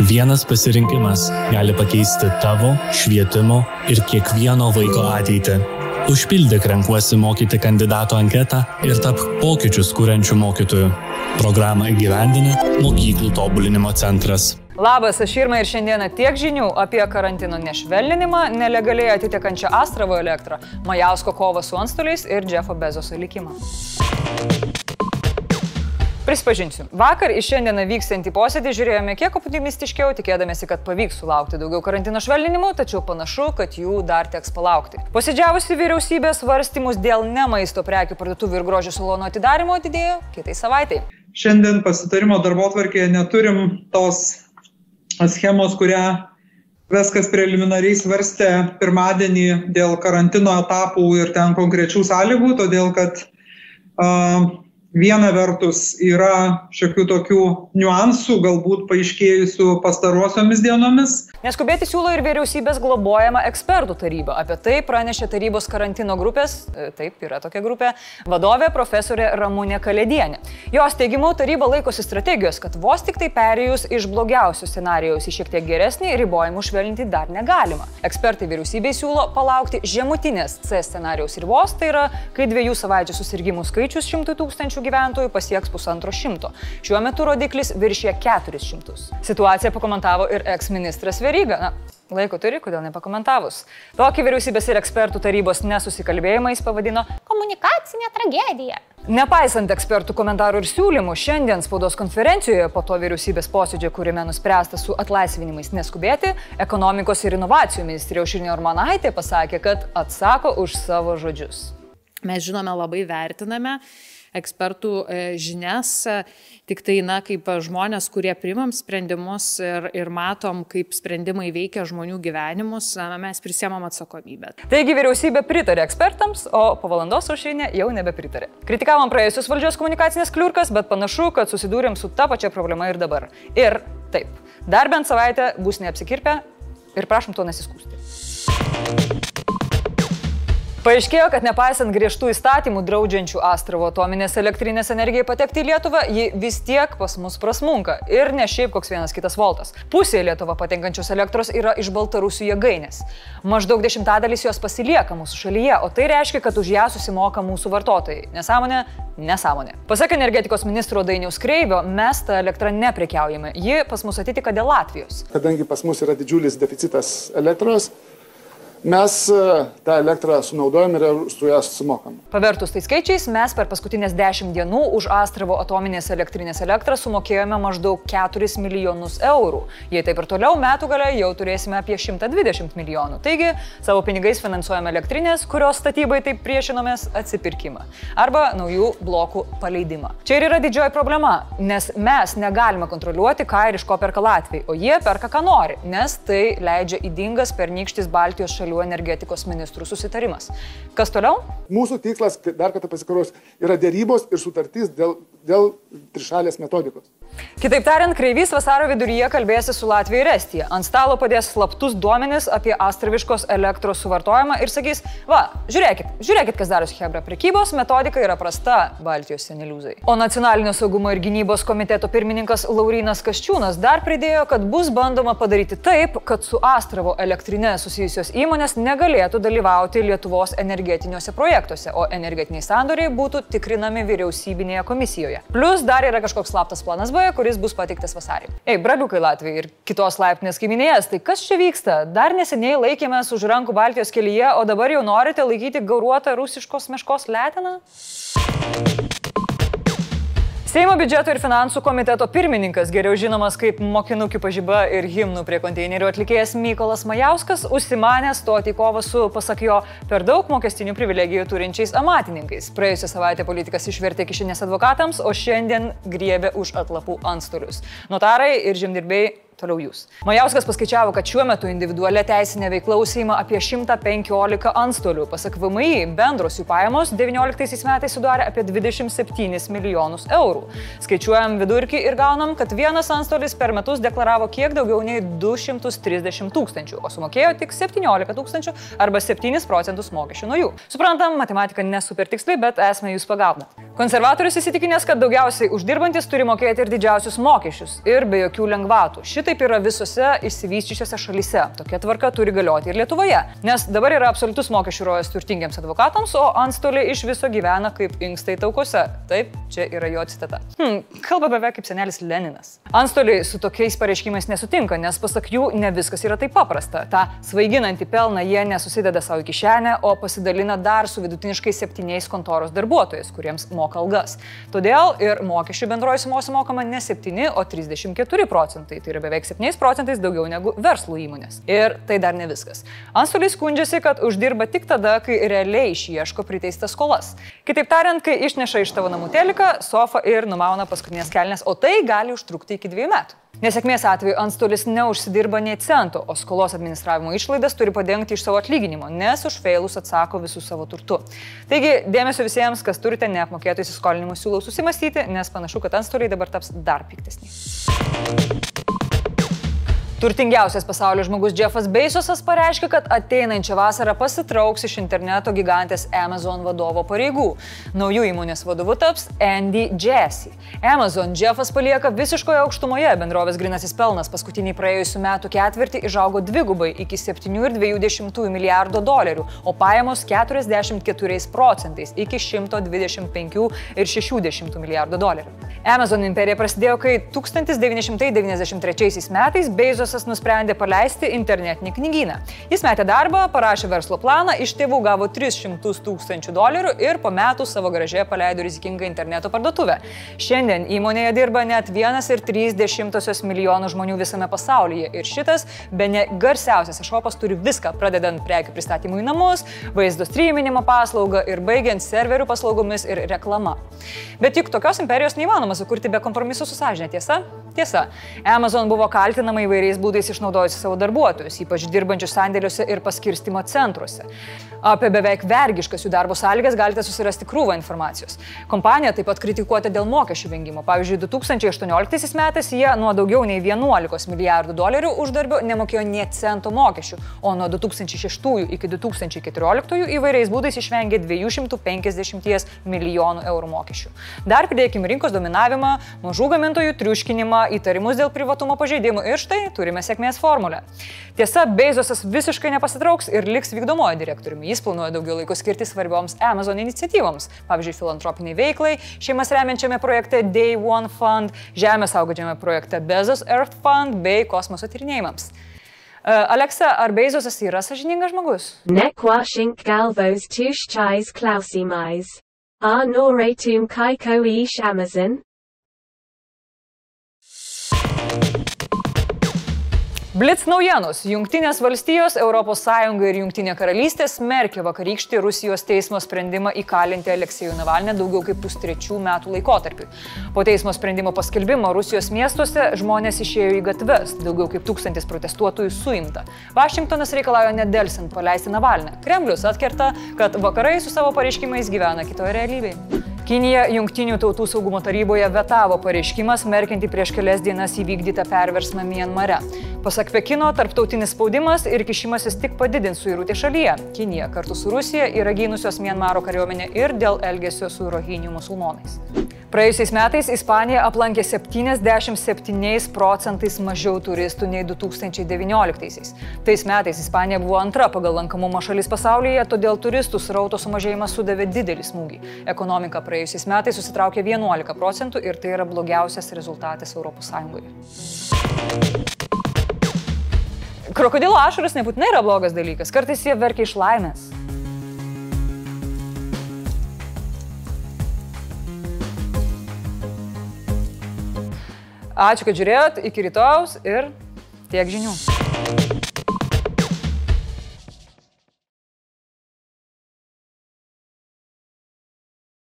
Vienas pasirinkimas gali pakeisti tavo, švietimo ir kiekvieno vaiko ateitį. Užpildyk renkuosi mokyti kandidato anketą ir tap pokyčius kūrenčių mokytojų. Programą įgyvendina Mokyklų tobulinimo centras. Labas, aš Irma ir šiandieną tiek žinių apie karantino nešvelninimą, nelegaliai atitekančią Astravo elektrą, Majausko kovą su antstoliais ir Jeffo Bezoso likimą. Prisipažinsiu, vakar į šiandieną vykstantį posėdį žiūrėjome kiek optimistiškiau, tikėdamėsi, kad pavyks sulaukti daugiau karantino švelninimų, tačiau panašu, kad jų dar teks palaukti. Posėdžiavusi vyriausybės svarstymus dėl ne maisto prekių parduotuvių ir grožio salonų atidarimo atidėjo kitai savaitai. Šiandien pasitarimo darbo tvarkėje neturim tos schemos, kurią Veskas preliminariai svarstė pirmadienį dėl karantino etapų ir ten konkrečių sąlygų, todėl kad uh, viena vertus yra šiokių tokių niuansų, galbūt paaiškėjusių pastarosiomis dienomis. Neskubėti siūlo ir vyriausybės globojama ekspertų taryba. Apie tai pranešė tarybos karantino grupės, e, taip yra tokia grupė, vadovė profesorė Ramūnė Kalėdienė. Jos teigimu taryba laikosi strategijos, kad vos tik tai perėjus iš blogiausių scenarijaus į šiek tiek geresnį, ribojimų švelninti dar negalima. Ekspertai vyriausybei siūlo palaukti žemutinės C scenarijaus ribos, tai yra, kai dviejų savaičių susirgymų skaičius 100 tūkstančių gyventojų pasieks pusantro šimto. Šiuo metu rodiklis viršė 400. Situaciją pakomentavo ir eksministras Veryga. Na, Laiko turi, kodėl nepakomentavus. Tokį vyriausybės ir ekspertų tarybos nesusikalbėjimą jis pavadino komunikacinė tragedija. Nepaisant ekspertų komentarų ir siūlymų, šiandien spaudos konferencijoje po to vyriausybės posėdžio, kuriame nuspręsta su atlaisvinimais neskubėti, ekonomikos ir inovacijų ministrė Aušrinė Ormanaitė pasakė, kad atsako už savo žodžius. Mes žinome, labai vertiname ekspertų e, žinias, tik tai, na, kaip žmonės, kurie primam sprendimus ir, ir matom, kaip sprendimai veikia žmonių gyvenimus, mes prisėmam atsakomybę. Taigi vyriausybė pritarė ekspertams, o po valandos aušrinė jau nebepritarė. Kritikavom praėjusius valdžios komunikacinės kliurkas, bet panašu, kad susidūrėm su ta pačia problema ir dabar. Ir taip, dar bent savaitę bus neapsikirpę ir prašom to nesiskūsti. Paaiškėjo, kad nepaisant griežtų įstatymų draudžiančių Astravo atominės elektrinės energijai patekti į Lietuvą, ji vis tiek pas mus prasmunka. Ir ne šiaip koks vienas kitas voltas. Pusė Lietuvą patenkančios elektros yra iš Baltarusių jėgainės. Maždaug dešimtadalis jos pasilieka mūsų šalyje, o tai reiškia, kad už ją susimoka mūsų vartotojai. Nesąmonė? Nesąmonė. Pasak energetikos ministro Dainiaus Kreivio, mes tą elektrą neprekiaujame. Ji pas mus atitika dėl Latvijos. Kadangi pas mus yra didžiulis deficitas elektros, mes e, tą elektrą sunaudojam ir su ją sumokam. Pavertus tai skaičiais, mes per paskutinės 10 dienų už Astravo atominės elektrinės elektrą sumokėjome maždaug 4 milijonus eurų. Jei taip ir toliau metų gale jau turėsime apie 120 milijonų. Taigi savo pinigais finansuojame elektrinės, kurios statybai taip priešinomės atsipirkimą. Arba naujų blokų paleidimą. Čia ir yra didžioji problema, nes mes negalime kontroliuoti, ką ir iš ko perka Latvijai, o jie perka, ką nori, nes tai leidžia įdingas pernykštis Baltijos šalių šalių energetikos ministrų susitarimas. Kas toliau? Mūsų tikslas, dar kartą pasikarosiu, yra dėrybos ir sutartys dėl, dėl trišalės metodikos. Kitaip tariant, Kreivys vasaro viduryje kalbėsi su Latvija ir Estija. Ant stalo padės slaptus duomenis apie astraviškos elektros suvartojimą ir sakys, va, žiūrėkit, žiūrėkit, kas darosi Hebra. Prekybos metodika yra prasta Baltijos seneliuzai. O Nacionalinio saugumo ir gynybos komiteto pirmininkas Laurinas Kaščiūnas dar pridėjo, kad bus bandoma padaryti taip, kad su Astravo elektrinė susijusios įmonės negalėtų dalyvauti Lietuvos energetiniuose projektuose, o energetiniai sandoriai būtų tikrinami vyriausybinėje komisijoje. Plus dar yra kažkoks slaptas planas B, kuris bus pateiktas vasarį. Ei, braliukai Latvijai ir kitos laiptinės kaiminėjas, tai kas čia vyksta? Dar neseniai laikėmės už rankų Baltijos kelyje, o dabar jau norite laikyti gauruotą rusiškos meškos letiną? Seimo biudžeto ir finansų komiteto pirmininkas, geriau žinomas kaip mokinukių pažyba ir himnų prie konteinerių atlikėjas Mykolas Majauskas, užsimanė stoti į kovą su, pasak jo, per daug mokestinių privilegijų turinčiais amatininkais. Praėjusią savaitę politikas išvertė kišenės advokatams, o šiandien griebė už atlapų antstolius. Notarai ir žemdirbiai Toliau jūs. Majauskas paskaičiavo, kad šiuo metu individualią teisinę veiklą užsima apie 115 antstolių. Pasak VMI, bendros jų pajamos 19 metais sudarė apie 27 milijonus eurų. Skaičiuojam vidurkį ir gaunam, kad vienas antstolis per metus deklaravo kiek daugiau nei 230 tūkstančių, o sumokėjo tik 17 tūkstančių arba 7 procentus mokesčių nuo jų. Suprantam, matematika nesuper tiksliai, bet esame jūs pagauna. Konservatorius įsitikinęs, kad daugiausiai uždirbantis turi mokėti ir didžiausius mokesčius ir be jokių lengvatų. Šitą Šitaip yra visose išsivyščiusiose šalyse. Tokia tvarka turi galioti ir Lietuvoje. Nes dabar yra absoliutus mokesčių rojas turtingiams advokatams, o antstoliai iš viso gyvena kaip inkstai taukose. Taip, čia yra jo citata. Hmm, kalba beveik kaip senelis Leninas. Antstoliai su tokiais pareiškimais nesutinka, nes pasak jų ne viskas yra taip paprasta. Ta svaiginantį pelną jie nesusideda savo kišenę, o pasidalina dar su vidutiniškai septyniais kontoros darbuotojais, kuriems moka algas. Todėl ir mokesčių bendroji sumos mokama ne 7, o 34 procentai. Tai yra beveik 7 procentais daugiau negu verslo įmonės. Ir tai dar ne viskas. Antstoliai skundžiasi, kad uždirba tik tada, kai realiai išieško priteistas skolas. Kitaip tariant, kai išneša iš tavo namų teliką, sofą ir numauna paskutinės kelnes, o tai gali užtrukti iki dviejų metų. Nesėkmės atveju antstolis neužsidirba nei centų, o skolos administravimo išlaidas turi padengti iš savo atlyginimo, nes už feilus atsako visų savo turtų. Taigi, dėmesio visiems, kas turite neapmokėtų įsiskolinimų, siūlau susimastyti, nes panašu, kad antstoliai dabar taps dar piktesni. Turtingiausias pasaulio žmogus Jeffas Bezosas pareiškė, kad ateinančią vasarą pasitrauks iš interneto gigantės Amazon vadovo pareigų. Naujų įmonės vadovu taps Andy Jassy. Amazon Jeffas palieka visiškoje aukštumoje, bendrovės grinasis pelnas paskutinį praėjusiu metu ketvirtį išaugo dvigubai iki 7,2 milijardo dolerių, o pajamos 44 procentais iki 125,6 milijardo dolerių. Amazon imperija prasidėjo, kai 1993 metais Bezos Bezosas nusprendė paleisti internetinį knygyną. Jis metė darbą, parašė verslo planą, iš tėvų gavo 300 tūkstančių dolerių ir po metų savo gražiai paleido rizikingą interneto parduotuvę. Šiandien įmonėje dirba net 1,3 milijonų žmonių visame pasaulyje ir šitas, be ne garsiausias šopas turi viską, pradedant prekių pristatymų į namus, vaizdo streaminimo paslaugą ir baigiant serverių paslaugomis ir reklama. Bet juk tokios imperijos neįmanoma sukurti be kompromisų su sąžinė, tiesa? Tiesa, Amazon buvo kaltinama įvairiais būdais išnaudojusi savo darbuotojus, ypač dirbančius sandėliuose ir paskirstimo centruose. Apie beveik vergiškas jų darbo sąlygas galite susirasti krūvą informacijos. Kompanija taip pat kritikuota dėl mokesčių vengimo. Pavyzdžiui, 2018 metais jie nuo daugiau nei 11 milijardų dolerių uždarbio nemokėjo nie cento mokesčių, o nuo 2006 iki 2014 įvairiais būdais išvengė 250 milijonų eurų mokesčių. Dar pridėkime rinkos dominavimą, mažų gamintojų triuškinimą, įtarimus dėl privatumo pažeidimų ir štai turime sėkmės formulę. Tiesa, Bezosas visiškai nepasitrauks ir liks vykdomojo direktoriumi. Jis planuoja daugiau laiko skirti svarbioms Amazon iniciatyvoms, pavyzdžiui, filantropiniai veiklai, šeimas remiančiame projekte Day One Fund, žemės saugodžiame projekte Bezos Earth Fund bei kosmoso tyrinėjimams. Uh, Aleksa, ar Bezosas yra sažiningas žmogus? Nekwashink galvos tushchais klausimais. Ar noratum kaiko ish Amazon? Blitz naujienos. Junktinės valstijos, ES ir Junktinė karalystė smerkė vakarykštį Rusijos teismo sprendimą įkalinti Aleksejų Navalnę daugiau kaip pustrečių metų laikotarpį. Po teismo sprendimo paskelbimo Rusijos miestuose žmonės išėjo į gatves, daugiau kaip tūkstantis protestuotojų suimta. Vašingtonas reikalauja nedelsint paleisti Navalnę. Kremlius atkerta, kad vakarai su savo pareiškimais gyvena kitoje realybėje. Kinija Junktinių tautų saugumo taryboje vetavo pareiškimą smerkianti prieš kelias dienas įvykdytą perversmą Mienmare. Pasak Pekino, tarptautinis spaudimas ir kišimasis tik padidins suirutę šalyje. Kinija kartu su Rusija yra gynusios Mienmaro kariuomenę ir dėl elgesio su rohinių musulmonais. Praėjusiais metais Ispanija aplankė 77 procentais mažiau turistų nei 2019-aisiais. Tais metais Ispanija buvo antra pagal lankomumo šalis pasaulyje, todėl turistų srauto sumažėjimas sudavė didelį smūgį. Ekonomika praėjusiais metais susitraukė 11 procentų ir tai yra blogiausias rezultatas ES. Krokodilo ašaras nebūtinai yra blogas dalykas, kartais jie verkia iš laimės. Ačiū, kad žiūrėjot, iki rytojus ir tiek žinių.